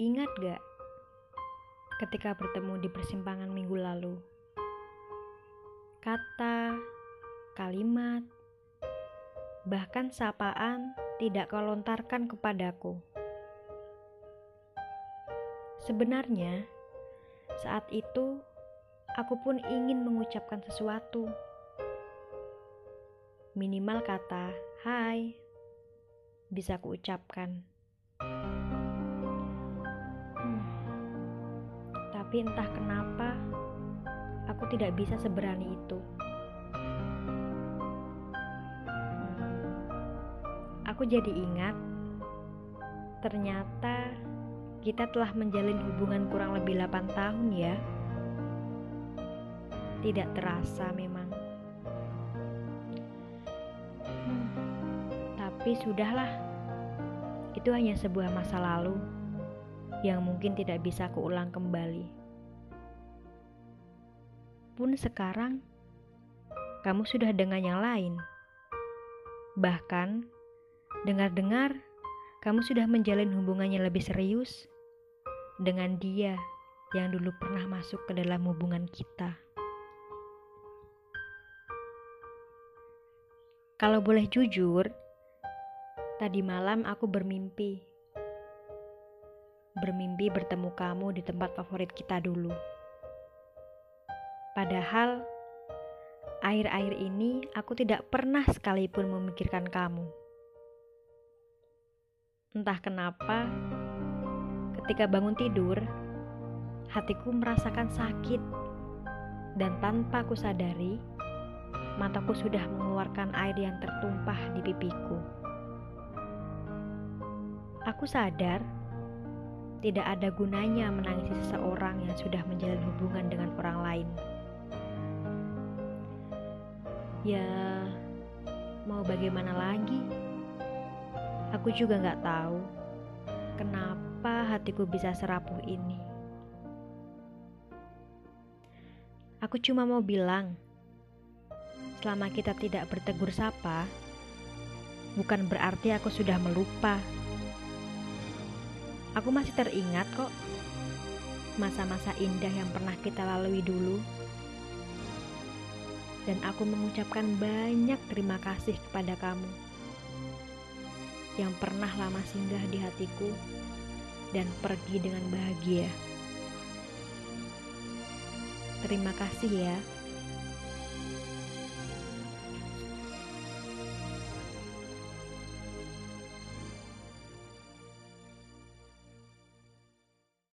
Ingat gak ketika bertemu di persimpangan minggu lalu? Kata, kalimat, bahkan sapaan tidak kau lontarkan kepadaku. Sebenarnya, saat itu aku pun ingin mengucapkan sesuatu. Minimal kata "hai" bisa kuucapkan. Tapi entah kenapa aku tidak bisa seberani itu. aku jadi ingat ternyata kita telah menjalin hubungan kurang lebih 8 tahun ya. Tidak terasa memang. Hmm, tapi sudahlah. Itu hanya sebuah masa lalu yang mungkin tidak bisa kuulang kembali. Pun sekarang kamu sudah dengan yang lain. Bahkan Dengar-dengar, kamu sudah menjalin hubungannya lebih serius dengan dia yang dulu pernah masuk ke dalam hubungan kita. Kalau boleh jujur, tadi malam aku bermimpi. Bermimpi bertemu kamu di tempat favorit kita dulu. Padahal, air-air ini aku tidak pernah sekalipun memikirkan kamu. Entah kenapa, ketika bangun tidur, hatiku merasakan sakit, dan tanpa aku sadari, mataku sudah mengeluarkan air yang tertumpah di pipiku. Aku sadar tidak ada gunanya menangisi seseorang yang sudah menjalin hubungan dengan orang lain. Ya, mau bagaimana lagi? Aku juga gak tahu kenapa hatiku bisa serapuh ini. Aku cuma mau bilang, selama kita tidak bertegur sapa, bukan berarti aku sudah melupa. Aku masih teringat kok masa-masa indah yang pernah kita lalui dulu. Dan aku mengucapkan banyak terima kasih kepada kamu yang pernah lama singgah di hatiku dan pergi dengan bahagia. Terima kasih ya.